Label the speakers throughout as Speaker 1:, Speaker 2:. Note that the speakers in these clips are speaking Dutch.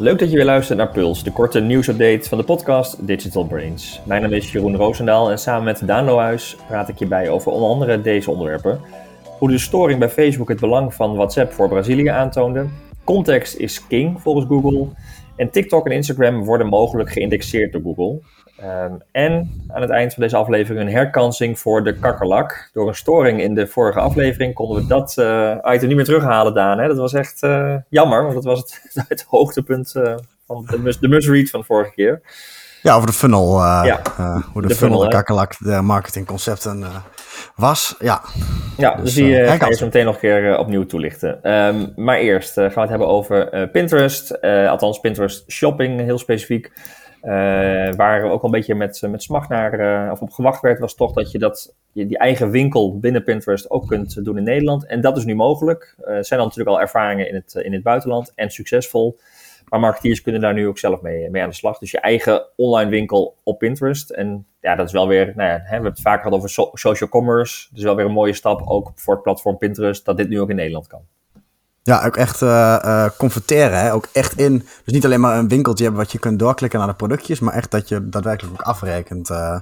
Speaker 1: Leuk dat je weer luistert naar Puls, de korte nieuwsupdate van de podcast Digital Brains. Mijn naam is Jeroen Roosendaal en samen met Daan Lohuis praat ik je bij over onder andere deze onderwerpen. Hoe de storing bij Facebook het belang van WhatsApp voor Brazilië aantoonde. Context is king volgens Google. En TikTok en Instagram worden mogelijk geïndexeerd door Google. Ehm, en aan het eind van deze aflevering een herkansing voor de kakkerlak. Door een storing in de vorige aflevering konden we dat uh, item niet meer terughalen, Daan. Hè? Dat was echt uh, jammer, want dat was het, het hoogtepunt uh, van de, de must-read van vorige keer.
Speaker 2: Ja, over de funnel. Ja, hoe de, de funnel, de kakkerlak, de marketingconcepten was. Ja,
Speaker 1: ja dus, dus die ga je zo meteen nog een keer opnieuw toelichten. Um, maar eerst gaan we het hebben over Pinterest. althans, Pinterest Shopping heel specifiek. Uh, waar ook een beetje met, met smacht naar, uh, of op gewacht werd, was toch dat je dat, je die eigen winkel binnen Pinterest ook kunt doen in Nederland. En dat is nu mogelijk. Uh, zijn dan natuurlijk al ervaringen in het, in het buitenland en succesvol. Maar marketeers kunnen daar nu ook zelf mee, mee aan de slag. Dus je eigen online winkel op Pinterest. En ja, dat is wel weer, nou ja, hè, we hebben het vaak gehad over so social commerce. Dus wel weer een mooie stap, ook voor het platform Pinterest, dat dit nu ook in Nederland kan.
Speaker 2: Ja, ook echt uh, converteren. Hè? Ook echt in. Dus niet alleen maar een winkeltje hebben wat je kunt doorklikken naar de productjes, maar echt dat je daadwerkelijk ook afrekent. Uh,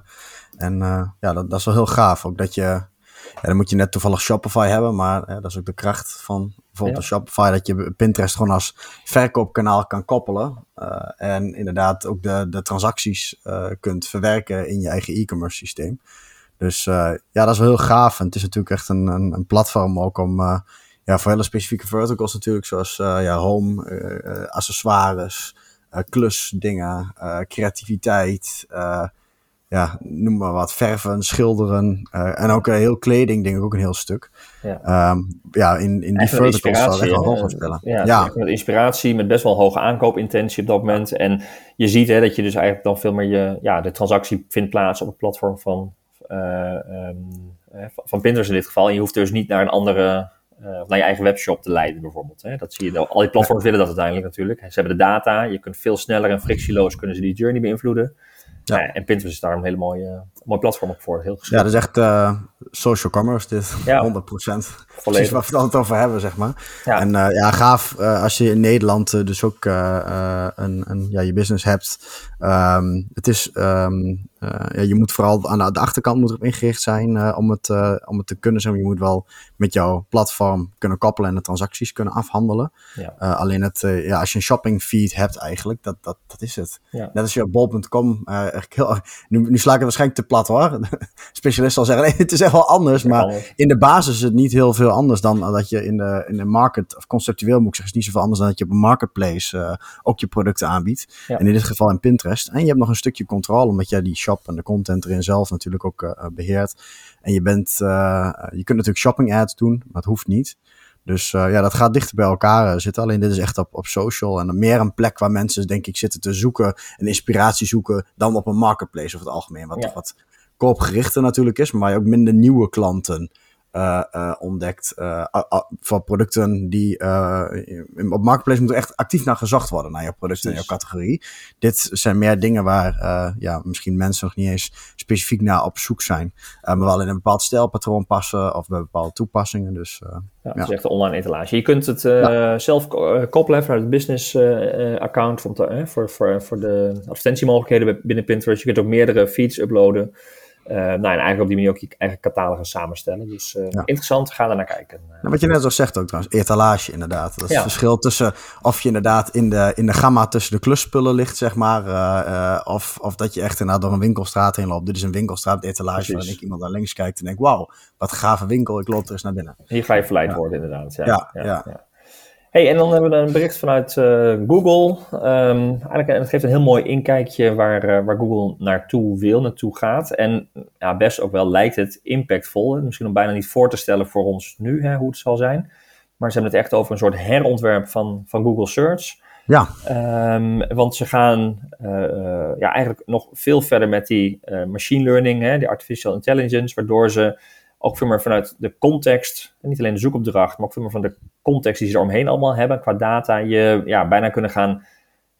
Speaker 2: en ja, dat, dat, is wel heel gaaf. Ook dat je. Ja, dan moet je net toevallig Shopify hebben, maar dat is ook de kracht van bijvoorbeeld ja. Shopify, dat je Pinterest gewoon als verkoopkanaal kan koppelen. en inderdaad ook de, de transacties kunt verwerken in je eigen e-commerce systeem. Dus ja, dat is wel heel gaaf. En het is natuurlijk echt een, een, een platform ook om ja, voor hele specifieke verticals natuurlijk, zoals uh, ja, home, uh, accessoires, klusdingen, creativiteit, ja, noem maar wat, verven, schilderen en ook heel kleding, denk ik ook een heel stuk. Ja, um, ja in, in die verticals zal echt wel hoog gaan spelen.
Speaker 1: Ja, ja. met inspiratie, met best wel hoge aankoopintentie op dat moment. En je ziet hè, dat je dus eigenlijk dan veel meer je, ja, de transactie vindt plaats op het platform van, um, van Pinterest in dit geval. En je hoeft dus niet naar een andere uh, naar je eigen webshop te leiden bijvoorbeeld. Hè. Dat zie je, al die platforms willen dat uiteindelijk natuurlijk. Ze hebben de data, je kunt veel sneller en frictieloos kunnen ze die journey beïnvloeden. Ja. en Pinterest is daar een hele mooie, mooie platform op voor. Heel
Speaker 2: ja, dat is echt uh, social commerce dit. Ja. 100%. Precies waar we het over hebben, zeg maar. Ja. En uh, ja, gaaf uh, als je in Nederland dus ook een, een, ja, je business hebt. Um, het is um, uh, ja, je moet vooral aan de, achterkant moet erop ingericht zijn om, het, om het te kunnen zijn. Je moet wel met jouw platform kunnen koppelen en de transacties kunnen afhandelen. Ja. alleen het, ja, als je een shopping feed hebt eigenlijk, dat, dat, dat is het. Ja. Net als je op bol.com, nu, nu sla ik het waarschijnlijk te plat hoor. Specialist zal zeggen, nee, het is echt wel anders. Maar in de basis is het niet heel veel anders dan dat je in de, in de market, of conceptueel moet ik zeggen, is niet zoveel anders dan dat je op een marketplace ook je producten aanbiedt. En in dit geval in Pinterest. En je hebt nog een stukje controle, omdat jij die shop en de content erin zelf natuurlijk ook uh, beheert. En je bent, uh, je kunt natuurlijk shopping ads doen, maar het hoeft niet. Dus uh, ja, dat gaat dichter bij elkaar zitten. Alleen dit is echt op, op social en meer een plek waar mensen, denk ik, zitten te zoeken en inspiratie zoeken dan op een marketplace over het algemeen. Wat, ja. wat koopgerichter natuurlijk is, maar je ook minder nieuwe klanten uh, uh, ontdekt uh, voor producten die op Marketplace moeten echt actief naar gezocht worden, naar jouw producten en jouw categorie. Dit zijn meer dingen waar ja, misschien mensen nog niet eens specifiek naar op zoek zijn, maar wel in een bepaald stijlpatroon passen of bij bepaalde toepassingen. Dus,
Speaker 1: ja, ja. Het is echt een online etalage. Je kunt het ja. zelf koppelen vanuit het business account voor, voor, voor, voor de advertentiemogelijkheden binnen Pinterest. Je kunt ook meerdere feeds uploaden. Uh, nou, en eigenlijk op die manier ook je eigen catalogus samenstellen. Dus uh, ja. interessant, ga er naar kijken.
Speaker 2: Nou, wat je net al zegt ook trouwens, etalage inderdaad. Dat is ja. het verschil tussen of je inderdaad in de, in de gamma tussen de klusspullen ligt, zeg maar. Uh, of, of dat je echt inderdaad door een winkelstraat heen loopt. Dit is een winkelstraat, etalage, waarin ik iemand naar links kijkt en denk, wauw, wat een gave winkel, ik loop er eens naar binnen.
Speaker 1: Hier ga je verleid worden inderdaad. ja. ja. Hey, en dan hebben we een bericht vanuit uh, Google. Um, eigenlijk, het geeft een heel mooi inkijkje waar, uh, waar Google naartoe wil, naartoe gaat. En ja, best ook wel lijkt het impactvol. Misschien nog bijna niet voor te stellen voor ons nu hè, hoe het zal zijn. Maar ze hebben het echt over een soort herontwerp van, van Google Search.
Speaker 2: Ja.
Speaker 1: Um, want ze gaan uh, ja, eigenlijk nog veel verder met die machine learning, hè, die artificial intelligence, waardoor ze ook veel meer vanuit de context, en niet alleen de zoekopdracht, maar ook veel meer van de context die ze eromheen allemaal hebben qua data, je ja, bijna kunnen gaan,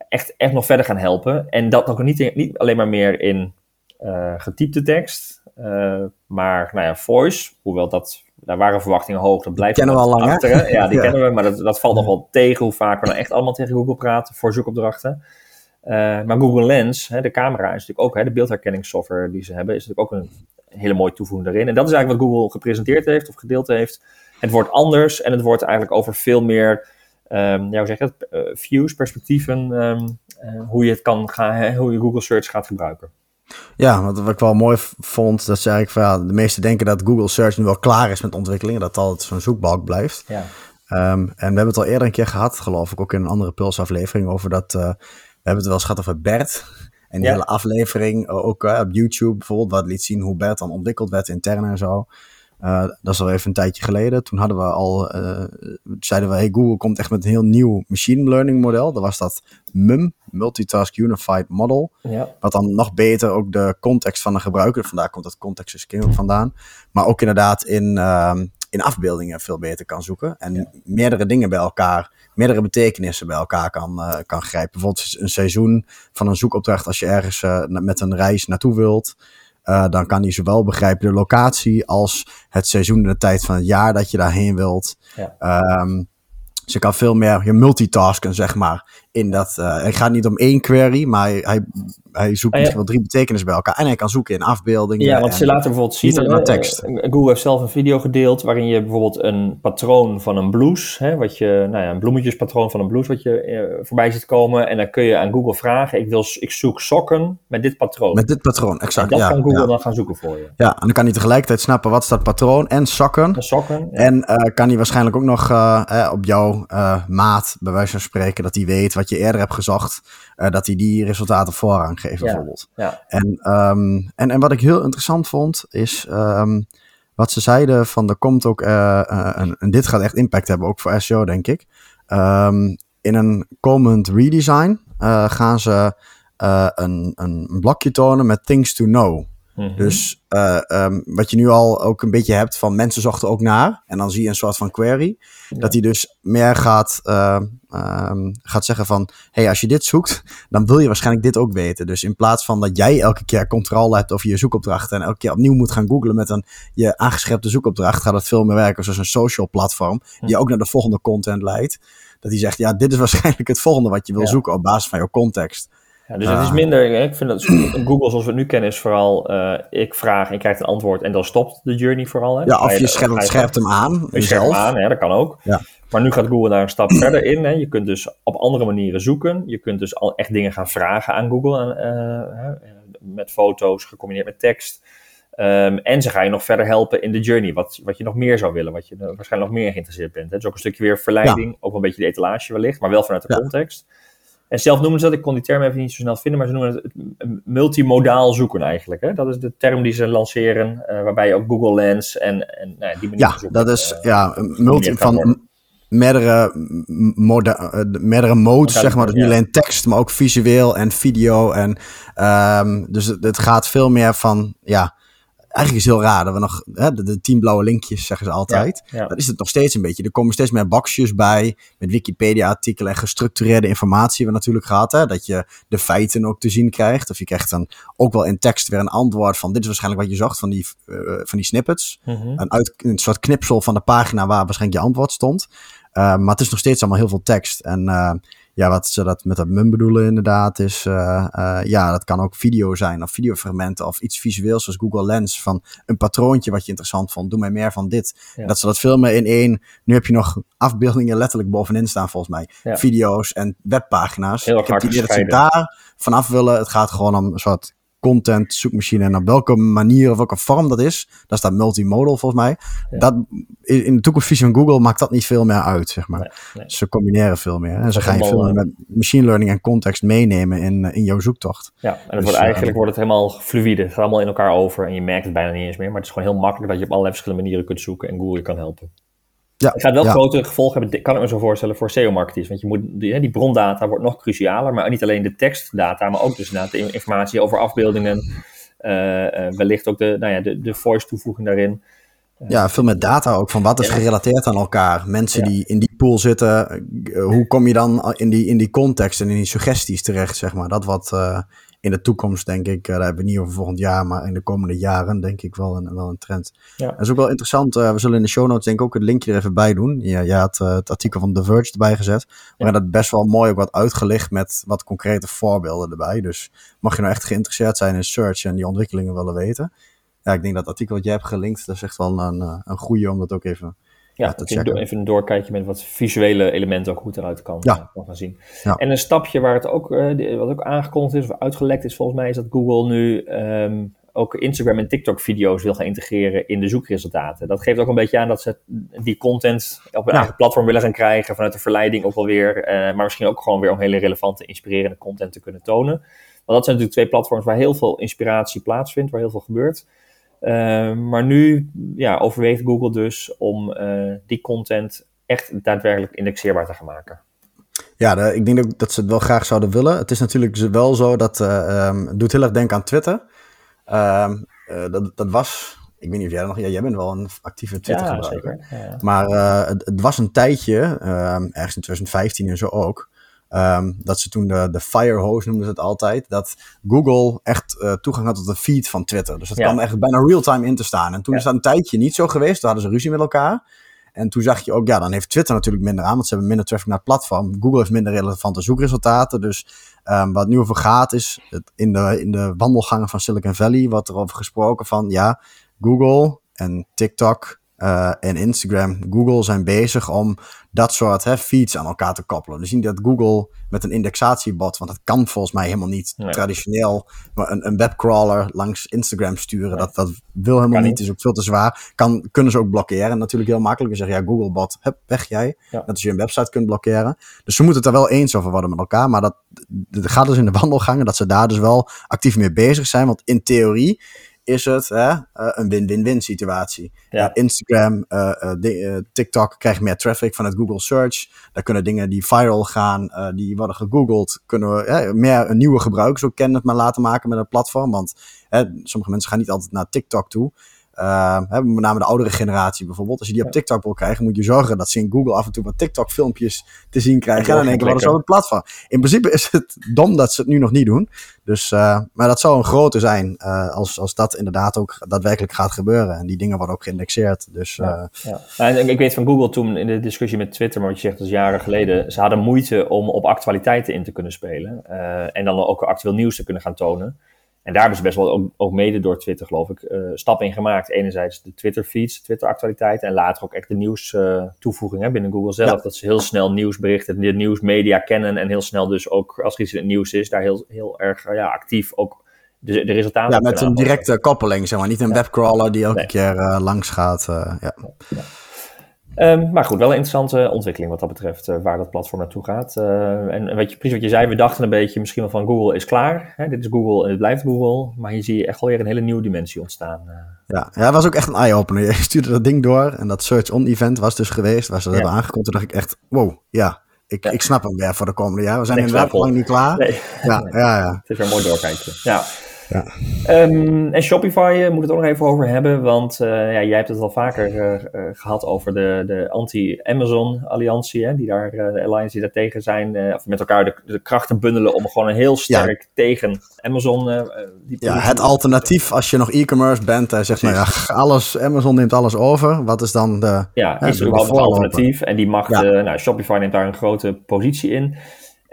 Speaker 1: echt, echt nog verder gaan helpen. En dat nog niet, niet alleen maar meer in uh, getypte tekst, uh, maar nou ja, voice, hoewel dat daar waren verwachtingen hoog. Dat blijft
Speaker 2: kennen we al lang,
Speaker 1: achter, Ja, die kennen we, maar dat, dat valt nog wel tegen hoe vaak we nou echt allemaal tegen Google praten voor zoekopdrachten. Uh, maar Google Lens, hè, de camera, is natuurlijk ook, hè, de beeldherkenningssoftware die ze hebben, is natuurlijk ook een hele mooie toevoeging daarin. En dat is eigenlijk wat Google gepresenteerd heeft of gedeeld heeft. Het wordt anders en het wordt eigenlijk over veel meer, um, ja, hoe zeg je dat, uh, views, perspectieven, um, uh, hoe je het kan gaan, hè, hoe je Google Search gaat gebruiken.
Speaker 2: Ja, wat, ik wel mooi vond, dat ze eigenlijk van, ja, de meesten denken dat Google Search nu wel klaar is met ontwikkelingen, dat het altijd zo'n zoekbalk blijft. Ja. Um, en we hebben het al eerder een keer gehad, geloof ik, ook in een andere Puls aflevering, over dat, uh, hebben het wel eens gehad over Bert. En die hele aflevering, ook uh, op YouTube bijvoorbeeld, wat liet zien hoe Bert dan ontwikkeld werd intern en zo. Uh, dat is al even een tijdje geleden. Toen hadden we al, uh, zeiden we, hey, Google komt echt met een heel nieuw machine learning model. Dat was dat MUM, Multitask Unified Model. Ja. Wat dan nog beter ook de context van de gebruiker, vandaar komt dat context is king vandaan. Maar ook inderdaad in, uh, in afbeeldingen veel beter kan zoeken. En meerdere dingen bij elkaar, meerdere betekenissen bij elkaar kan, uh, kan grijpen. Bijvoorbeeld een seizoen van een zoekopdracht als je ergens met een reis naartoe wilt. Uh, dan kan hij zowel begrijpen de locatie als het seizoen en de tijd van het jaar dat je daarheen wilt. Ja. Um, dus je kan veel meer je multitasken, zeg maar. In dat, uh, hij gaat niet om één query, maar hij, hij, zoekt ah, misschien wel drie betekenissen bij elkaar. En hij kan zoeken in afbeeldingen.
Speaker 1: Ja, want ze laten bijvoorbeeld zien. Uh, tekst. Google heeft zelf een video gedeeld waarin je bijvoorbeeld een patroon van een blouse, hè, wat je, nou ja, een bloemetjespatroon van een blouse, wat je voorbij ziet komen. En dan kun je aan Google vragen: ik, wil, ik zoek sokken met dit patroon.
Speaker 2: Met dit patroon, exact.
Speaker 1: En dat
Speaker 2: ja,
Speaker 1: kan Google dan gaan zoeken voor je.
Speaker 2: Ja, en dan kan hij tegelijkertijd snappen wat is dat patroon en sokken.
Speaker 1: En sokken.
Speaker 2: En kan hij waarschijnlijk ook nog op jouw maat, bij wijze van spreken, dat hij weet wat je eerder hebt gezocht, dat hij die resultaten voorrang geeft, bijvoorbeeld. Ja. En, um, en, en wat ik heel interessant vond, is um, wat ze zeiden van er komt ook, uh, en, en, dit gaat echt impact hebben, ook voor SEO denk ik. Um, in een komend redesign gaan ze een, een blokje tonen met things to know. Mhm. Dus uh, um, wat je nu al ook een beetje hebt van mensen zochten ook naar. En dan zie je een soort van query. Dat hij dus meer gaat, uh, um, gaat zeggen van... hey, als je dit zoekt, dan wil je waarschijnlijk dit ook weten. Dus in plaats van dat jij elke keer controle hebt over je zoekopdracht... en elke keer opnieuw moet gaan googlen met een je aangeschepte zoekopdracht... gaat het veel meer werken zoals een social platform... die ook naar de volgende content leidt. Dat hij zegt, ja, dit is waarschijnlijk het volgende wat je wil zoeken... op basis van jouw context.
Speaker 1: Ja, dus het is ah. minder, ik vind dat Google zoals we het nu kennen is vooral, uh, ik vraag en krijg een antwoord en dan stopt de journey vooral. Hè.
Speaker 2: Ja, of je, scherpt, scherpt hem aan.
Speaker 1: Je scherpt hem aan, ja, dat kan ook. Ja. Maar nu gaat Google daar een stap verder in. Hè. Je kunt dus op andere manieren zoeken. Je kunt dus al echt dingen gaan vragen aan Google, uh, met foto's gecombineerd met tekst. Um, en ze gaan je nog verder helpen in de journey, wat, wat je nog meer zou willen, wat je waarschijnlijk nog meer geïnteresseerd bent. Het is ook een stukje weer verleiding, ook een beetje de etalage wellicht, maar wel vanuit de context. En zelf noemen ze dat, ik kon die term even niet zo snel vinden, maar ze noemen het multimodaal zoeken eigenlijk. Hè? Dat is de term die ze lanceren, uh, waarbij je ook Google Lens en, en nou, die manier
Speaker 2: Ja, dat is uh, ja, multi van meerdere, moda, uh, meerdere modes, zeg maar. Dus niet alleen tekst, maar ook visueel en video. En, um, dus het, het, gaat veel meer van, ja, Eigenlijk is het heel raar dat we nog hè, de, de tien blauwe linkjes zeggen ze altijd. Ja, Dat is het nog steeds een beetje. Er komen steeds meer boxjes bij met Wikipedia-artikelen en gestructureerde informatie. We natuurlijk gehad, hè, dat je de feiten ook te zien krijgt. Of je krijgt dan ook wel in tekst weer een antwoord van dit is waarschijnlijk wat je zocht van die, uh, van die snippets. Mm een, uit, een soort knipsel van de pagina waar waarschijnlijk je antwoord stond. Uh, maar het is nog steeds allemaal heel veel tekst. En uh, ja, wat ze dat met dat mum bedoelen inderdaad is, uh, uh, ja, dat kan ook video zijn of videofragmenten of iets visueels zoals Google Lens van een patroontje wat je interessant vond. Doe mij meer van dit. Ja. Dat ze dat filmen in één. Nu heb je nog afbeeldingen letterlijk bovenin staan volgens mij. Ja. Video's en webpagina's.
Speaker 1: Heel Ik heb
Speaker 2: die dat ze daar vanaf willen. Het gaat gewoon om een soort content zoekmachine en op welke manier of welke vorm dat is. Dat staat multimodal volgens mij. Dat, in de toekomstvisie van Google maakt dat niet veel meer uit, zeg maar. Ze combineren veel meer. En ze gaan je veel meer met machine learning en context meenemen in, in jouw zoektocht.
Speaker 1: Ja, en het dus, wordt, eigenlijk wordt het helemaal fluïde. Het gaat allemaal in elkaar over en je merkt het bijna niet eens meer. Maar het is gewoon heel makkelijk dat je op allerlei verschillende manieren kunt zoeken en Google je kan helpen. Ja, het gaat wel grote gevolgen hebben, kan ik me zo voorstellen, voor SEO-marketeers. Want je moet, die, die, brondata wordt nog crucialer, maar niet alleen de tekstdata, maar ook dus de informatie over afbeeldingen. Uh, wellicht ook de, nou ja, de, de voice-toevoeging daarin.
Speaker 2: Ja, veel met data ook, van wat is gerelateerd aan elkaar. Mensen die in die pool zitten, hoe kom je dan in die, in die context en in die suggesties terecht, zeg maar. Dat wat in de toekomst, denk ik, daar hebben we niet over volgend jaar, maar in de komende jaren, denk ik wel een, wel een trend. Ja. Dat is ook wel interessant. we zullen in de show notes, denk ik, ook het linkje er even bij doen. Ja, jij had het artikel van The Verge erbij gezet. Maar dat best wel mooi ook wat uitgelicht met wat concrete voorbeelden erbij. Dus mag je nou echt geïnteresseerd zijn in search en die ontwikkelingen willen weten. Ja, ik denk dat artikel wat jij hebt gelinkt, dat is echt wel een, een goede om dat ook even
Speaker 1: ja, even een doorkijkje met wat visuele elementen ook goed eruit kan, ja. kan gaan zien. En een stapje waar het ook, uh, wat ook aangekondigd is of uitgelekt is volgens mij, is dat Google nu ehm, ook Instagram en TikTok video's wil gaan integreren in de zoekresultaten. Dat geeft ook een beetje aan dat ze die content op hun eigen platform willen gaan krijgen vanuit de verleiding ook wel weer. Uh, maar misschien ook gewoon weer om hele relevante, inspirerende content te kunnen tonen. Want dat zijn natuurlijk twee platforms waar heel veel inspiratie plaatsvindt, waar heel veel gebeurt. Uh, maar nu ja, overweegt Google dus om uh, die content echt daadwerkelijk indexeerbaar te gaan maken.
Speaker 2: Ja, ik denk dat, dat ze het wel graag zouden willen. Het is natuurlijk wel zo dat uh, um, het doet heel erg denken aan Twitter. Ehm, dat, dat was, ik weet niet of jij nog, ja, jij bent wel een actieve Twitter gebruiker. Ja, ja. Maar het, het, was een tijdje, ehm, ergens in 2015 en zo ook, Um, dat ze toen de, de firehose noemden ze het altijd. Dat Google echt uh, toegang had tot de feed van Twitter. Dus dat ja. kwam echt bijna real-time in te staan. En toen is dat een tijdje niet zo geweest. Toen hadden ze ruzie met elkaar. En toen zag je ook, ja, dan heeft Twitter natuurlijk minder aan. Want ze hebben minder traffic naar het platform. Google heeft minder relevante zoekresultaten. Dus um, wat nu over gaat is, het, in, de, in de wandelgangen van Silicon Valley wordt er over gesproken van, ja, Google en TikTok uh, en Instagram, Google zijn bezig om dat soort hè, feeds aan elkaar te koppelen. Dus niet dat Google met een indexatiebot, want dat kan volgens mij helemaal niet traditioneel, maar een, een webcrawler langs Instagram sturen, dat, dat wil helemaal niet, is ook veel te zwaar. Kan, kunnen ze ook blokkeren, natuurlijk heel makkelijk. We zeggen, ja, Googlebot, hup, weg jij. Ja. Dat je een website kunt blokkeren. Dus ze moeten het er wel eens over worden met elkaar, maar dat, dat gaat dus in de wandelgangen, dat ze daar dus wel actief mee bezig zijn, want in theorie is het hè, uh, een win-win-win situatie. Ja. Instagram, uh, TikTok krijgt meer traffic vanuit Google Search. Daar kunnen dingen die viral gaan, die worden gegoogeld, kunnen we meer nieuwe gebruikers ook kennen maar laten maken met het platform. Want sommige mensen gaan niet altijd naar TikTok toe. Uh, met name de oudere generatie bijvoorbeeld. Als je die op TikTok wil krijgen, moet je zorgen dat ze in Google af en toe wat TikTok-filmpjes te zien krijgen. En dan denken, wat is zo het platform? In principe is het dom dat ze het nu nog niet doen. Dus, uh, maar dat zou een grote zijn uh, als, als dat inderdaad ook daadwerkelijk gaat gebeuren. En die dingen worden ook geïndexeerd. Dus, ja,
Speaker 1: ja. En ik weet van Google toen in de discussie met Twitter, maar wat je zegt, dat is jaren geleden. Ze hadden moeite om op actualiteiten in te kunnen spelen. en dan ook actueel nieuws te kunnen gaan tonen. En daar hebben ze best wel ook, ook mede door Twitter, geloof ik, uh, stappen in gemaakt. Enerzijds de Twitter-feeds, Twitter-actualiteiten. En later ook echt de nieuws-toevoeging uh, binnen Google zelf. Dat ze heel snel nieuwsberichten, de nieuwsmedia kennen. En heel snel dus ook, als er iets in het nieuws is, daar heel, heel erg ja, actief ook de, de resultaten
Speaker 2: Ja, met een directe koppeling, zeg maar. Niet een webcrawler die elke keer langs gaat. ja.
Speaker 1: Um, maar goed, wel een interessante ontwikkeling wat dat betreft, uh, waar dat platform naartoe gaat. Uh, en weet je, precies wat je zei, we dachten een beetje misschien wel van Google is klaar. Hè? Dit is Google en het blijft Google. Maar hier zie je echt alweer een hele nieuwe dimensie ontstaan. Uh.
Speaker 2: Ja, ja, was ook echt een eye-opener. Je stuurde dat ding door en dat Search On event was dus geweest, waar ze dat ja. hebben aangekondigd. Toen dacht ik echt, wow, ja, ik, ja. ik snap hem weer voor de komende jaren. We zijn inderdaad lang niet klaar. Nee. Ja,
Speaker 1: nee. ja, ja. Het is weer mooi doorkijken. Ja. Ja. Um, en Shopify uh, moet het ook nog even over hebben, want uh, ja, jij hebt het al vaker uh, gehad over de, de anti-Amazon-alliantie, die daar, de alliance die daar tegen zijn, of met elkaar de, de, krachten bundelen om gewoon een heel sterk ja. tegen Amazon.
Speaker 2: die ja, het alternatief als je nog e-commerce bent, uh, zeg maar, ja, alles, Amazon neemt alles over. Wat is dan de.
Speaker 1: Ja, is er überhaupt een alternatief? En die mag, nou, Shopify neemt daar een grote positie in.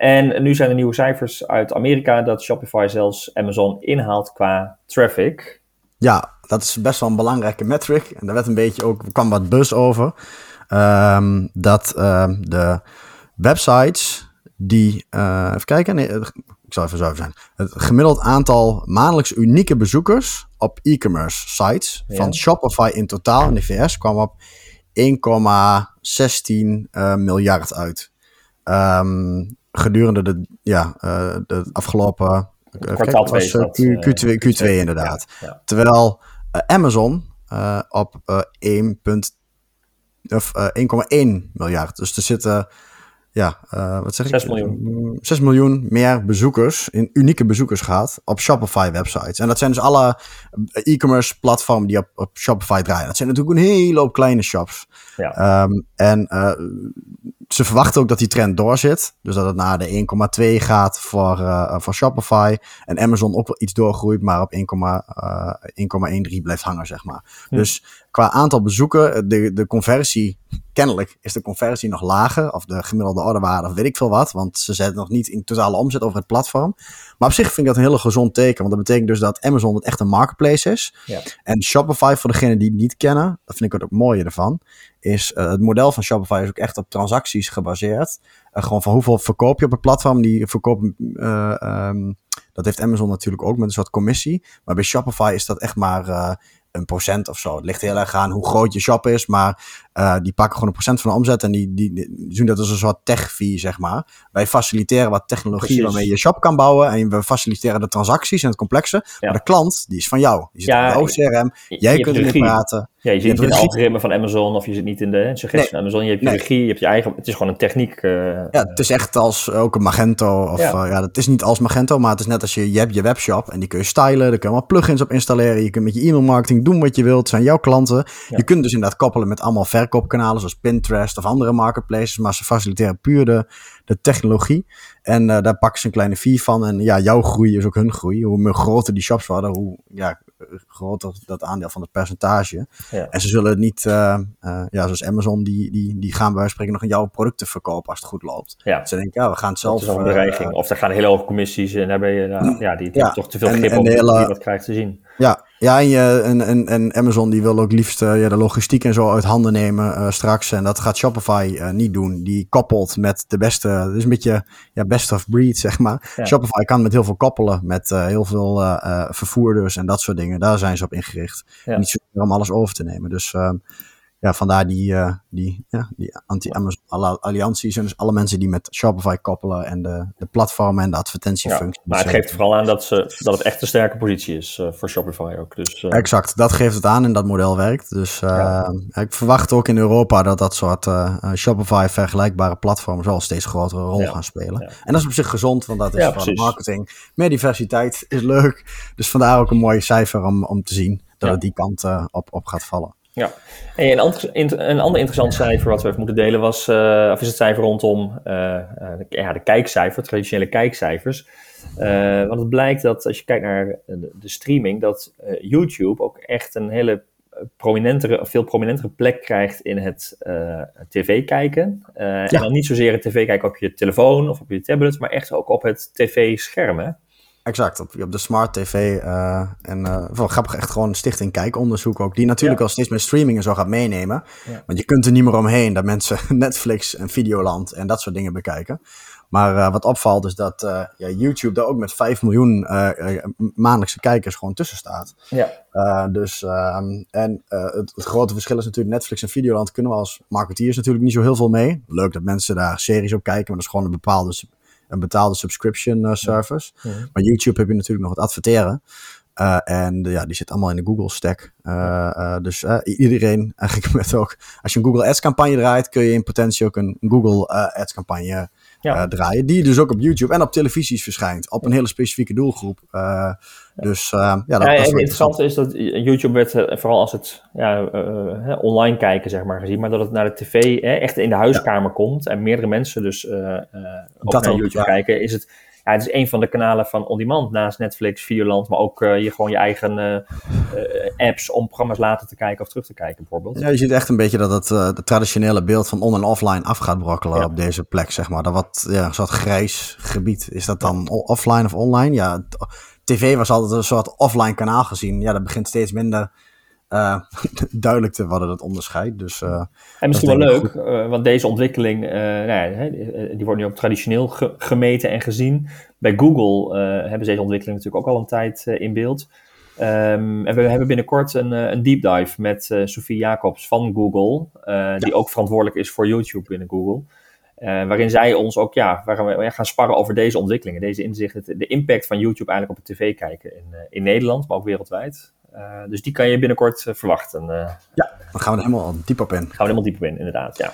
Speaker 1: En nu zijn er nieuwe cijfers uit Amerika dat Shopify zelfs Amazon inhaalt qua traffic.
Speaker 2: Ja, dat is best wel een belangrijke metric. En daar werd een beetje ook, kwam wat bus over. Um, dat um, de websites die, uh, even kijken, nee, ik zal even zo zijn. Het gemiddeld aantal maandelijks unieke bezoekers op e-commerce sites ja. van Shopify in totaal in de VS kwam op 1,16 uh, miljard uit. Um, gedurende de, ja, uh, de afgelopen
Speaker 1: uh, kwartaal kijk, was,
Speaker 2: uh, Q, 2 Q2 inderdaad. Ja, ja. Terwijl Amazon op 1, of 1,1 miljard. Dus er zitten ja, uh, wat zeg
Speaker 1: 6 ik? miljoen.
Speaker 2: 6 miljoen meer bezoekers, in unieke bezoekers gaat op Shopify websites. En dat zijn dus alle e-commerce platformen die op, op Shopify draaien. Dat zijn natuurlijk een hele hoop kleine shops. Ja. Um, en uh, ze verwachten ook dat die trend doorzit. Dus dat het naar de 1,2 gaat voor, uh, voor Shopify. En Amazon ook wel iets doorgroeit, maar op 1,13 blijft hangen, zeg maar. Dus qua aantal bezoeken, de, de conversie, kennelijk is de conversie nog lager. Of de gemiddelde orderwaarde, of weet ik veel wat. Want ze zetten nog niet in totale omzet over het platform. Maar op zich vind ik dat een hele gezond teken. Want dat betekent dus dat Amazon het echt een marketplace is. Ja. En Shopify, voor degenen die het niet kennen, dat vind ik het ook mooie ervan. Is uh, het model van Shopify is ook echt op transacties gebaseerd. Uh, gewoon van hoeveel verkoop je op het platform. Die verkoop, uh, um, dat heeft Amazon natuurlijk ook met een soort commissie. Maar bij Shopify is dat echt maar een procent of zo. Het ligt heel erg aan hoe groot je shop is, maar uh, die pakken gewoon een procent van de omzet en die, die, die doen dat als een soort tech-fee, zeg maar. Wij faciliteren wat technologie Precies. waarmee je shop kan bouwen en we faciliteren de transacties en het complexe. Maar de klant, die is van jou. Die zit ja, in jouw CRM, jij kunt ermee praten.
Speaker 1: Ja, je zit niet in de algoritme van Amazon of je zit niet in de suggestie van Amazon. Je hebt je regie, je hebt je eigen... Het is gewoon een techniek. Uh,
Speaker 2: ja, het is echt als ook een Magento. Of, ja. Uh, ja, het is niet als Magento, maar het is net als je, je hebt je webshop en die kun je stylen. Daar kun je allemaal plugins op installeren. Je kunt met je e-mail marketing doen wat je wilt. Het zijn jouw klanten. Je kunt dus inderdaad koppelen met allemaal verkoopkanalen zoals Pinterest of andere marketplaces. Maar ze faciliteren puur de, de technologie. En uh, daar pakken ze een kleine fee van. En ja, jouw groei is ook hun groei. Hoe meer groter die shops worden, hoe ja, groter dat aandeel van het percentage. Ja. En ze zullen het niet, uh, uh, ja, zoals Amazon, die, die, die gaan bij spreken nog in jouw producten verkopen als het goed loopt. Ja. Ze denken, ja, we gaan het zelf...
Speaker 1: Dat is een bedreiging. of er gaan hele hoge commissies en daar ben je, ja, die, die toch te veel grip op hele, die wat krijgt te zien.
Speaker 2: Ja, ja, en, je, en, en, en Amazon die wil ook liefst uh, ja, de logistiek en zo uit handen nemen uh, straks. En dat gaat Shopify uh, niet doen. Die koppelt met de beste, het is een beetje ja, best of breed, zeg maar. Ja. Shopify kan met heel veel koppelen, met heel veel vervoerders en dat soort dingen. Daar zijn ze op ingericht. Ja. Niet zozeer om alles over te nemen. Dus ehm, ja, vandaar die, uh, die, ja, die anti-Amazon-allianties. En dus alle mensen die met Shopify koppelen en de, de platformen en de advertentiefuncties.
Speaker 1: Ja, maar het geeft vooral aan dat, ze, dat het echt een sterke positie is uh, voor Shopify ook. Dus, uh...
Speaker 2: Exact, dat geeft het aan en dat model werkt. Dus ja. ik verwacht ook in Europa dat dat soort Shopify vergelijkbare platformen zal steeds grotere rol ja. gaan spelen. En dat is op zich gezond, want dat is voor marketing. Meer diversiteit is leuk. Dus vandaar ook een mooi cijfer om, om te zien dat het die kant op, op gaat vallen.
Speaker 1: Ja, en een, ander, een ander interessant cijfer wat we even moeten delen was, uh, of is het cijfer rondom uh, de, ja, de kijkcijfer, traditionele kijkcijfers. Uh, want het blijkt dat als je kijkt naar de, de streaming, dat YouTube ook echt een hele prominentere, veel prominentere plek krijgt in het tv kijken. Ja. En dan niet zozeer het tv kijken op je telefoon of op je tablet, maar echt ook op het tv-scherm.
Speaker 2: Exact, op, op de smart tv. Uh, en uh, wel grappig, echt gewoon Stichting Kijkonderzoek ook. Die natuurlijk al steeds meer streaming en zo gaat meenemen. Want je kunt er niet meer omheen dat mensen Netflix en Videoland en dat soort dingen bekijken. Maar uh, wat opvalt is dat ja, YouTube daar ook met 5 miljoen maandelijkse kijkers gewoon tussen staat. Ja. dus, ehm, en het, het, grote verschil is natuurlijk Netflix en Videoland kunnen we als marketeers natuurlijk niet zo heel veel mee. Leuk dat mensen daar series op kijken, maar dat is gewoon een bepaalde een betaalde subscription uh, service. Maar YouTube heb je natuurlijk nog het adverteren. Uh, en ja, die zit allemaal in de Google stack. Uh, dus iedereen, eigenlijk met ook, als je een Google Ads campagne draait, kun je in potentie ook een Google Ads campagne ja. draaien. Die dus ook op YouTube en op televisies verschijnt. Op een hele specifieke doelgroep. Dus uh, ja,
Speaker 1: dat, dat het interessante is dat YouTube werd vooral als het ja, online kijken, zeg maar, gezien, maar dat het naar de tv echt in de huiskamer komt en meerdere mensen dus dat naar YouTube kijken, is het, ja, het is een van de kanalen van on-demand naast Netflix, Videoland, maar ook je gewoon je eigen apps om programma's later te kijken of terug te kijken, bijvoorbeeld.
Speaker 2: Ja, je ziet echt een beetje dat het, het traditionele beeld van on- en offline af gaat brokkelen op deze plek, zeg maar. Dat wat, ja, een soort grijs gebied. Is dat dan offline of online? Ja, tv was altijd een soort offline kanaal gezien. Ja, dat begint steeds minder uh, duidelijk te worden, dat onderscheid. Dus, uh,
Speaker 1: en misschien wel leuk, uh, want deze ontwikkeling, nou die wordt nu ook traditioneel ge gemeten en gezien. Bij Google hebben ze deze ontwikkeling natuurlijk ook al een tijd in beeld. Um, en we hebben binnenkort een, een deep dive met Sophie Jacobs van Google, die ja. ook verantwoordelijk is voor YouTube binnen Google. Waarin zij ons ook ja, waar we gaan sparren over deze ontwikkelingen, deze inzichten, de impact van YouTube eigenlijk op het tv kijken in, in Nederland, maar ook wereldwijd. Uh, dus die kan je binnenkort verwachten.
Speaker 2: ja, dan gaan we er helemaal diep op in. Gaan
Speaker 1: we er helemaal diep op in, inderdaad. Ja.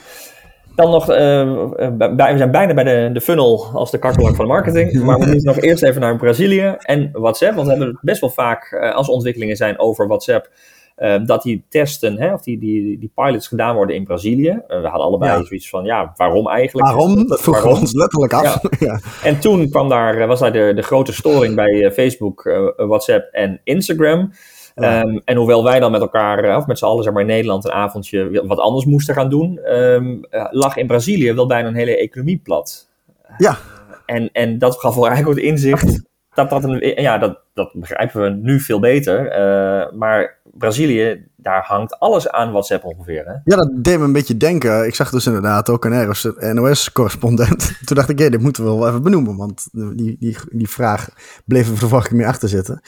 Speaker 1: Dan nog, we zijn bijna bij de, de funnel als de kakkelak van de marketing. Maar we moeten nog eerst even naar Brazilië en WhatsApp. Want we hebben best wel vaak als ontwikkelingen zijn over WhatsApp dat die testen, hè, of die, die, die pilots gedaan worden in Brazilië. we hadden allebei zoiets van, ja, waarom eigenlijk?
Speaker 2: Waarom? Vroegen ons letterlijk af. Ja.
Speaker 1: En toen kwam daar, was daar de, de grote storing bij Facebook, WhatsApp en Instagram. Ehm, en hoewel wij dan met elkaar, of met z'n allen zeg maar in Nederland, een avondje wat anders moesten gaan doen, ehm, lag in Brazilië wel bijna een hele economie plat.
Speaker 2: Ja.
Speaker 1: En, en dat gaf wel eigenlijk het inzicht dat dat een, ja, dat, dat begrijpen we nu veel beter. Uh, maar Brazilië, daar hangt alles aan WhatsApp ongeveer. Hè?
Speaker 2: Ja, dat deed me een beetje denken. Ik zag dus inderdaad ook een NOS-correspondent. Toen dacht ik, ja, dit moeten we wel even benoemen. Want die, die, die vraag bleef er vervolgens meer achter zitten.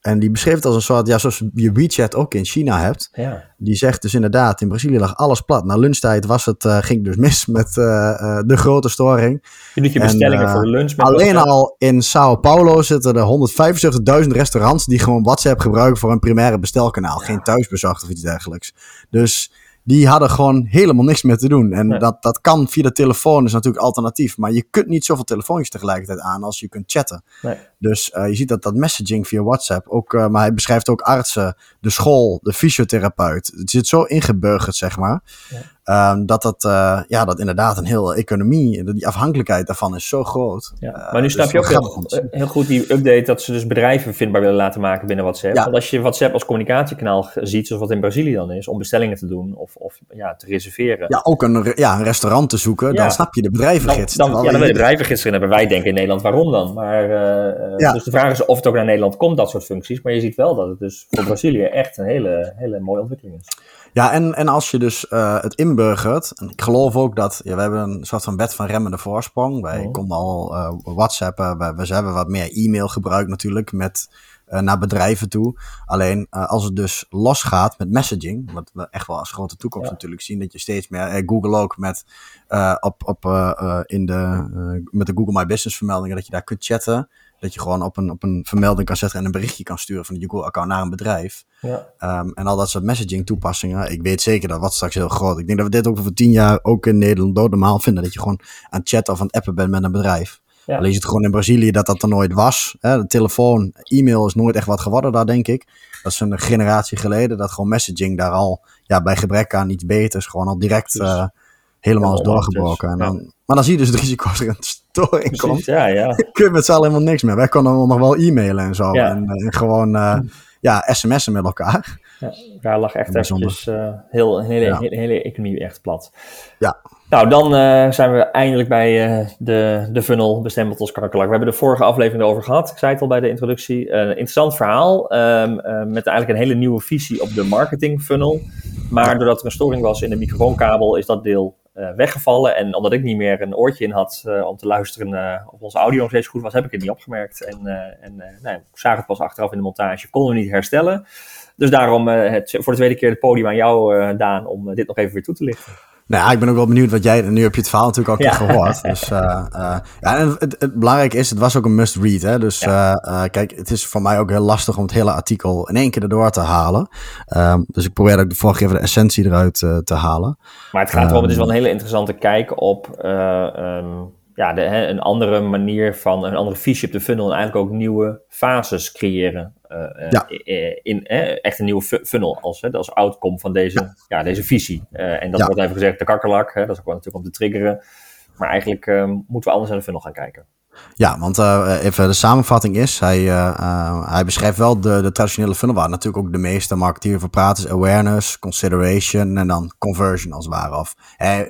Speaker 2: En die beschreef het als een soort, ja, zoals je WeChat ook in China hebt.
Speaker 1: Ja.
Speaker 2: Die zegt dus inderdaad, in Brazilië lag alles plat. Na lunchtijd was het, uh, ging dus mis met uh, de grote storing.
Speaker 1: Je doet je bestellingen en, voor de lunch. Met
Speaker 2: alleen al in Sao Paulo zitten er 175.000 restaurants die gewoon WhatsApp gebruiken voor een primaire bestelkanaal. Geen thuisbezorgd of iets dergelijks. Dus die hadden gewoon helemaal niks meer te doen. En dat, dat kan via de telefoon, is natuurlijk alternatief. Maar je kunt niet zoveel telefoontjes tegelijkertijd aan als je kunt chatten.
Speaker 1: Nee.
Speaker 2: Dus uh, je ziet dat dat messaging via WhatsApp ook, uh, maar hij beschrijft ook artsen, de school, de fysiotherapeut. Het zit zo ingeburgerd, zeg maar. Ja. Um, dat dat, uh, ja, dat inderdaad een hele economie, die afhankelijkheid daarvan is zo groot.
Speaker 1: Ja. maar nu dus snap je ook heel, heel, goed die update dat ze dus bedrijven vindbaar willen laten maken binnen WhatsApp. Ja. Want als je WhatsApp als communicatiekanaal ziet, zoals wat in Brazilië dan is, om bestellingen te doen of, of ja, te reserveren.
Speaker 2: Ja, ook een, ja, een restaurant te zoeken, dan snap je de bedrijvengids.
Speaker 1: Dan, dan, ja, dan wil je de bedrijvengids erin hebben. Wij denken in Nederland, waarom dan? Maar uh, dus de vraag is of het ook naar Nederland komt, dat soort functies. Maar je ziet wel dat het dus voor Brazilië echt een hele, hele mooie ontwikkeling is.
Speaker 2: Ja, en, en als je dus uh, het inburgert, en ik geloof ook dat, ja, we hebben een soort van wet van remmende voorsprong. Wij oh. konden al uh, whatsappen, we, we hebben wat meer e-mail gebruikt natuurlijk met, uh, naar bedrijven toe. Alleen als het dus losgaat met messaging, wat we echt wel als grote toekomst ja. natuurlijk zien, dat je steeds meer, Google ook met, op, op, in de, met de Google My Business vermeldingen, dat je daar kunt chatten. Dat je gewoon op een, op een vermelding kan zetten en een berichtje kan sturen van je Google-account naar een bedrijf.
Speaker 1: Ja.
Speaker 2: Um, en al dat soort messaging toepassingen. Ik weet zeker dat wat straks heel groot. Ik denk dat we dit ook over tien jaar ook in Nederland normaal vinden. Dat je gewoon aan het chatten of aan het appen bent met een bedrijf. Ja. Alleen ziet gewoon in Brazilië dat dat er nooit was. Hè? De telefoon, e-mail is nooit echt wat geworden daar, denk ik. Dat is een generatie geleden. Dat gewoon messaging daar al ja, bij gebrek aan iets beters gewoon al direct uh, helemaal is doorgebroken. En dan, Maar dan zie je dus het risico als er een storing komt.
Speaker 1: Ja, ja.
Speaker 2: Kun je met z'n allen helemaal niks meer. Wij konden nog wel e-mailen en zo. En, en, gewoon uh, ja, sms'en met elkaar.
Speaker 1: Ja, daar lag echt eventjes uh, heel, een hele, ja. hele, hele economie echt plat.
Speaker 2: Ja.
Speaker 1: Nou, dan uh, zijn we eindelijk bij uh, de, de funnel bestemmeld als kakkelak. We hebben de vorige aflevering erover gehad. Ik zei het al bij de introductie. een interessant verhaal um, met eigenlijk een hele nieuwe visie op de marketing funnel. Maar doordat er een storing was in de microfoonkabel is dat deel weggevallen. En omdat ik niet meer een oortje in had om te luisteren of onze audio nog steeds goed was, heb ik het niet opgemerkt. En, en nou, ik zag het pas achteraf in de montage, konden we niet herstellen. Dus daarom het, voor de tweede keer het podium aan jou, Daan, om dit nog even weer toe te lichten.
Speaker 2: Nou ja, ik ben ook wel benieuwd wat jij... Nu heb je het verhaal natuurlijk al ja. gehoord. Dus uh, uh, ja, en het, het belangrijke is, het was ook een must-read. Hè? Dus ja. uh, kijk, het is voor mij ook heel lastig om het hele artikel in één keer erdoor te halen. Um, dus ik probeer ook de vorige keer de essentie eruit te halen.
Speaker 1: Maar het gaat erom, het is wel een hele interessante kijk op... Um, ja, de, hè, een andere manier van, een andere visie op de funnel en eigenlijk ook nieuwe fases creëren. Uh,
Speaker 2: ja.
Speaker 1: in, echt een nieuwe funnel als, hè, als outcome van deze, ja. ja deze visie. En dat wordt even gezegd de kakkerlak, hè, dat is ook wel natuurlijk om te triggeren. Maar eigenlijk uh, moeten we anders naar de funnel gaan kijken.
Speaker 2: Ja, want uh, even de samenvatting is, hij, uh, hij beschrijft wel de, de traditionele funnel, waar natuurlijk ook de meeste marketeers over praten, is awareness, consideration en dan conversion als het ware. Of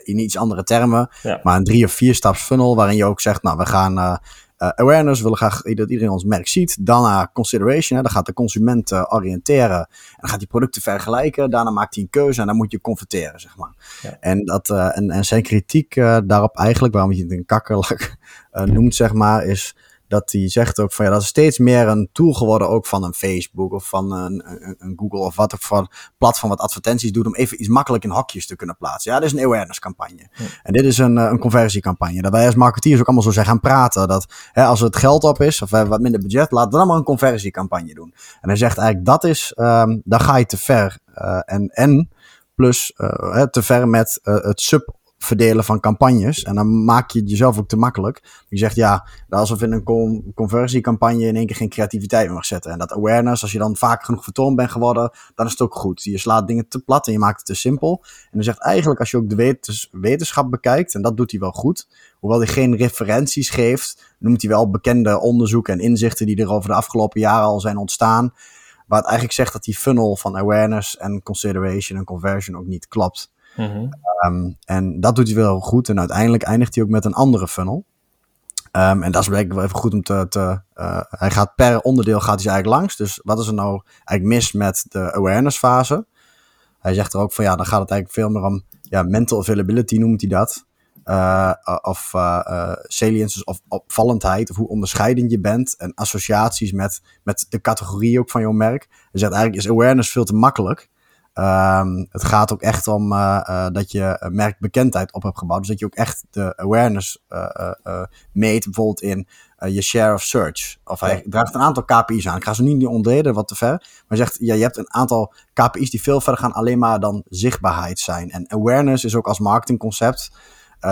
Speaker 2: in iets andere termen,
Speaker 1: ja.
Speaker 2: maar een drie of vier staps funnel waarin je ook zegt, nou we gaan uh, awareness, we willen graag dat iedereen ons merk ziet. Daarna consideration, hè, dan gaat de consument uh, oriënteren. En dan gaat hij producten vergelijken. Daarna maakt hij een keuze en dan moet je converteren, zeg maar.
Speaker 1: Ja.
Speaker 2: En, dat, uh, en, en zijn kritiek daarop eigenlijk, waarom je het een kakkerlak noemt, zeg maar, is dat hij zegt ook van ja, dat is steeds meer een tool geworden ook van een Facebook of van een, een, een Google of wat ook voor platform wat advertenties doet om even iets makkelijk in hokjes te kunnen plaatsen. Ja, dit is een awareness campagne.
Speaker 1: Ja.
Speaker 2: En dit is een, een conversiecampagne. Dat wij als marketeers ook allemaal zo zijn gaan praten. Dat hè, als het geld op is of we hebben wat minder budget, laten we dan maar een conversiecampagne doen. En hij zegt eigenlijk dat is, um, dan ga je te ver. Uh, en, en plus uh, te ver met uh, het sub verdelen van campagnes. En dan maak je het jezelf ook te makkelijk. Je zegt ja, alsof in een conversiecampagne in één keer geen creativiteit meer mag zetten. En dat awareness, als je dan vaak genoeg vertoond bent geworden, dan is het ook goed. Je slaat dingen te plat en je maakt het te simpel. En dan zegt eigenlijk, als je ook de wetenschap bekijkt, en dat doet hij wel goed, hoewel hij geen referenties geeft, noemt hij wel bekende onderzoeken en inzichten die er over de afgelopen jaren al zijn ontstaan. Waar het eigenlijk zegt dat die funnel van awareness en consideration en conversion ook niet klopt. Mhm. Ehm, en dat doet hij wel goed. En uiteindelijk eindigt hij ook met een andere funnel. Um, en dat is wel even goed om te. uh, hij gaat per onderdeel gaat hij eigenlijk langs. Dus wat is er nou eigenlijk mis met de awareness fase? Hij zegt er ook van ja, dan gaat het eigenlijk veel meer om ja, mental availability noemt hij dat. Uh, of uh, uh, salience, of opvallendheid, of hoe onderscheidend je bent. En associaties met, met de categorie ook van jouw merk. Hij zegt eigenlijk is awareness veel te makkelijk. Um, het gaat ook echt om uh, uh, dat je merkbekendheid op hebt gebouwd. Dus dat je ook echt de awareness uh, meet, bijvoorbeeld in je share of search. Of hij draagt een aantal KPI's aan. Ik ga ze niet ontleden, wat te ver. Maar hij zegt, ja, je hebt een aantal KPI's die veel verder gaan alleen maar dan zichtbaarheid zijn. En awareness is ook als marketingconcept,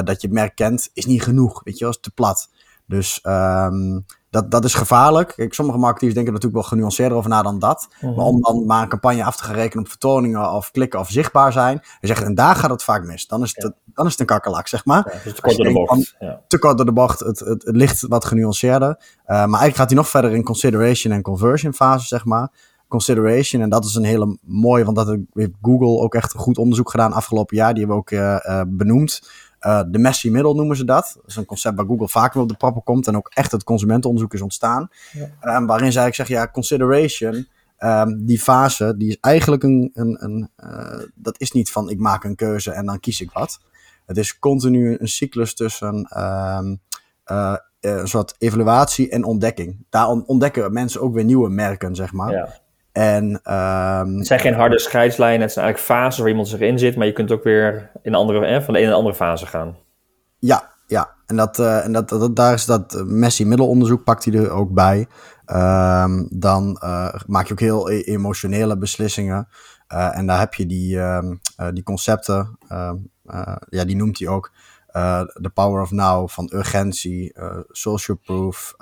Speaker 2: dat je merk kent, is niet genoeg. Weet je wel, is te plat. Dus um, dat, dat is gevaarlijk. Kijk, sommige marketeers denken natuurlijk wel genuanceerder over na dan dat. Mhm. Maar om dan maar een campagne af te gaan rekenen op vertoningen of klikken of zichtbaar zijn. En zeggen, en daar gaat het vaak mis. Dan is het, dan is het een kakkelak, zeg maar.
Speaker 1: Ja, dus te kort door de bocht. Ja.
Speaker 2: Te kort door de bocht. Het, het, het ligt wat genuanceerder. Uh, maar eigenlijk gaat hij nog verder in consideration en conversion fase, zeg maar. Consideration, en dat is een hele mooie, want dat heeft Google ook echt goed onderzoek gedaan afgelopen jaar. Die hebben we ook uh, uh, benoemd. Uh, de messy middle noemen ze dat. Dat is een concept waar Google vaak wel op de proppen komt en ook echt het consumentenonderzoek is ontstaan. Ja. Um, waarin zij eigenlijk zeggen, ja, consideration, um, die fase, die is eigenlijk een, een, een uh, dat is niet van ik maak een keuze en dan kies ik wat. Het is continu een cyclus tussen um, uh, een soort evaluatie en ontdekking. Daar ontdekken mensen ook weer nieuwe merken, zeg maar. Ja. En, um,
Speaker 1: het zijn geen harde scheidslijnen, het zijn eigenlijk fases waar iemand zich in zit, maar je kunt ook weer in andere, eh, van de ene naar de andere fase gaan.
Speaker 2: Ja, ja. En, dat, uh, en dat, dat, daar is dat Messi-middelonderzoek pakt hij er ook bij. Um, dan uh, maak je ook heel e emotionele beslissingen. Uh, en daar heb je die, um, die concepten, ja, die noemt hij ook. The Power of Now, van urgentie, social proof,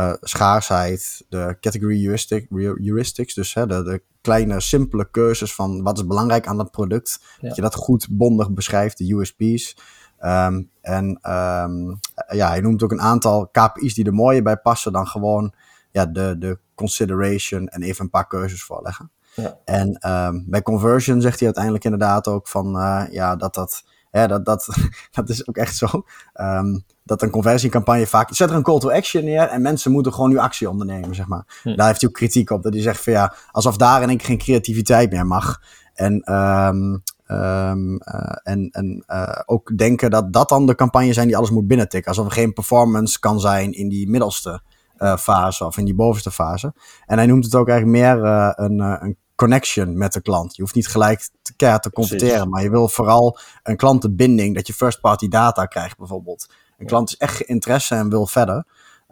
Speaker 2: uh, schaarsheid, de category heuristic, heuristics, dus hè, de, de, kleine, simpele keuzes van wat is belangrijk aan dat product. Ja. Dat je dat goed bondig beschrijft, de USP's. Um, en um, ja, hij noemt ook een aantal KPI's die er mooier bij passen dan gewoon ja, de, de consideration en even een paar keuzes voorleggen. Ja. En um, bij conversion zegt hij uiteindelijk inderdaad ook van uh, ja, dat dat ja, dat, dat, dat is ook echt zo. Um, dat een conversiecampagne vaak. Zet er een call to action neer en mensen moeten gewoon nu actie ondernemen, zeg maar. Hm. Daar heeft hij ook kritiek op. Dat hij zegt van ja, alsof daar in één geen creativiteit meer mag. En, um, um, uh, en, en uh, ook denken dat dat dan de campagne zijn die alles moet binnentikken. Alsof er geen performance kan zijn in die middelste uh, fase of in die bovenste fase. En hij noemt het ook eigenlijk meer een, een connection met de klant. Je hoeft niet gelijk te keihard te maar je wil vooral een klantenbinding, dat je first party data krijgt bijvoorbeeld. Een klant is echt geïnteresse en wil verder.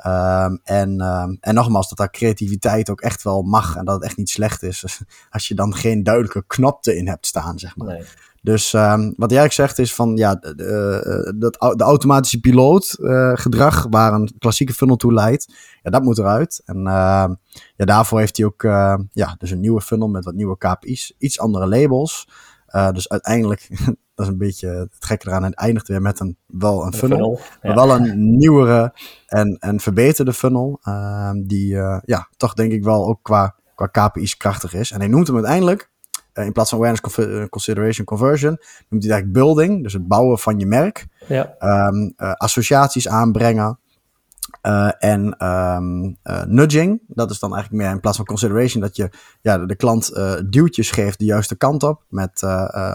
Speaker 2: Um, en, um, en nogmaals, dat daar creativiteit ook echt wel mag en dat het echt niet slecht is als je dan geen duidelijke knop in hebt staan, zeg maar. Nee. Dus um, wat jij zegt is van ja, de, de, de, de automatische piloot uh, gedrag waar een klassieke funnel toe leidt, ja, dat moet eruit. En uh, ja, daarvoor heeft hij ook uh, ja, dus een nieuwe funnel met wat nieuwe KPI's, iets andere labels. Uh, dus uiteindelijk, dat is een beetje het gekke eraan, het eindigt weer met een, wel een funnel, funnel maar wel een nieuwere en, en verbeterde funnel. Die ja, toch denk ik wel ook qua, qua KPI's krachtig is. En hij noemt hem uiteindelijk in plaats van awareness, eh, consideration, conversion, noemt hij eigenlijk building, dus het bouwen van je merk. Ja. Um, uh, associaties aanbrengen. Uh, en um, nudging, dat is dan eigenlijk meer in plaats van consideration, dat je ja, de klant duwtjes geeft de juiste kant op, met,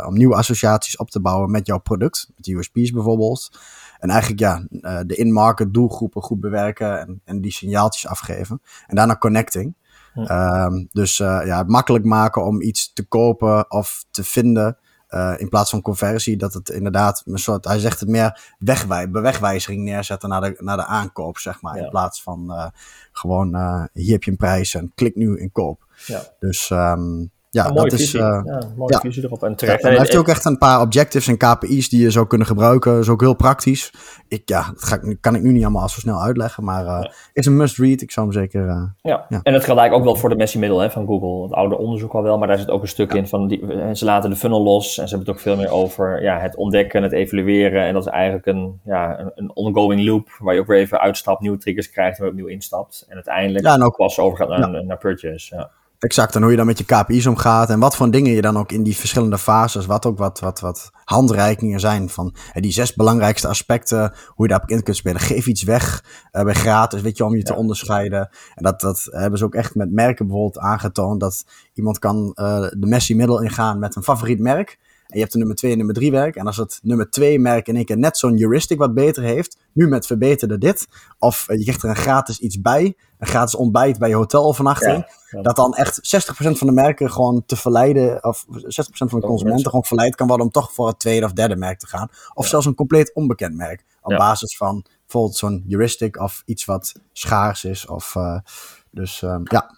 Speaker 2: om nieuwe associaties op te bouwen met jouw product, met USP's bijvoorbeeld. En eigenlijk ja, de in-market doelgroepen goed bewerken en, en die signaaltjes afgeven. En daarna connecting. Um, dus uh, ja, het makkelijk maken om iets te kopen of te vinden. Uh, in plaats van conversie, dat het inderdaad een soort, hij zegt het meer wegwij bewegwijzering neerzetten naar de, naar de aankoop, zeg maar. Ja. In plaats van uh, gewoon, hier heb je een prijs en klik nu in koop. Ja. Dus um, ja, dat is.
Speaker 1: Visie. Uh, ja, mooie visie erop. En terecht.
Speaker 2: Ja, en hij heeft ook echt een paar objectives en KPI's die je zou kunnen gebruiken. Dat is ook heel praktisch. Ik, ja, dat ga kan ik nu niet allemaal zo snel uitleggen, maar uh, is een must-read. Ik zou hem zeker. Uh,
Speaker 1: ja. en dat geldt eigenlijk ook wel voor de Messi Middle van Google. Het oude onderzoek al wel, maar daar zit ook een stuk in van. Die, ze laten de funnel los en ze hebben het ook veel meer over ja, het ontdekken, het evalueren. En dat is eigenlijk een, ja, een, een ongoing loop waar je ook weer even uitstapt, nieuwe triggers krijgt en weer opnieuw instapt. En uiteindelijk ja, en ook, pas overgaat naar, naar purchase. Ja.
Speaker 2: Exact, en hoe je dan met je KPI's omgaat en wat voor dingen je dan ook in die verschillende fases, wat ook wat, wat, wat handreikingen zijn van die zes belangrijkste aspecten, hoe je daarop in kunt spelen. Geef iets weg uh, bij gratis, weet je, om je te onderscheiden. En dat, dat hebben ze ook echt met merken bijvoorbeeld aangetoond, dat iemand kan uh, de Messi middel ingaan met een favoriet merk. Je hebt de nummer 2 en nummer 3 werk. En als het nummer 2 merk in één keer net zo'n heuristic wat beter heeft, nu met verbeterde dit, of uh, je krijgt er een gratis iets bij, een gratis ontbijt bij je hotelovernachting, ja, dat dan echt 60% van de merken gewoon te verleiden, of 60% van de consumenten gewoon verleid kan worden om toch voor het tweede of derde merk te gaan. Of zelfs een compleet onbekend merk. Op basis van bijvoorbeeld zo'n heuristic of iets wat schaars is. Of, uh, dus uh, ja,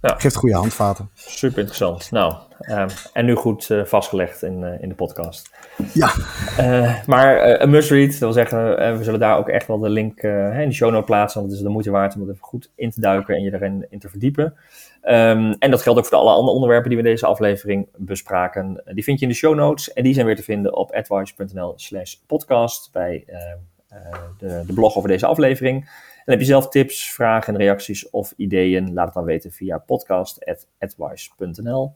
Speaker 2: ja. Geeft goede handvaten.
Speaker 1: Super interessant. Nou, um, en nu goed uh, vastgelegd in, uh, in de podcast.
Speaker 2: Ja.
Speaker 1: Uh, maar een must read, dat wil zeggen, we zullen daar ook echt wel de link in de show note plaatsen. Want het is de moeite waard om het even goed in te duiken en je erin in te verdiepen. Um, en dat geldt ook voor alle andere onderwerpen die we in deze aflevering bespraken. Die vind je in de show notes en die zijn weer te vinden op advice.nl slash podcast bij de, de blog over deze aflevering heb je zelf tips, vragen, reacties of ideeën? Laat het dan weten via podcast.advice.nl.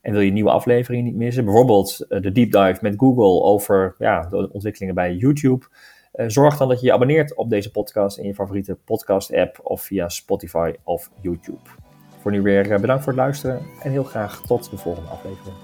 Speaker 1: En wil je nieuwe afleveringen niet missen? Bijvoorbeeld eh, de deep dive met Google over ja, de ontwikkelingen bij YouTube. Uh, zorg dan dat je je abonneert op deze podcast in je favoriete podcast-app of via Spotify of YouTube. Voor nu weer uh, bedankt voor het luisteren en heel graag tot de volgende aflevering.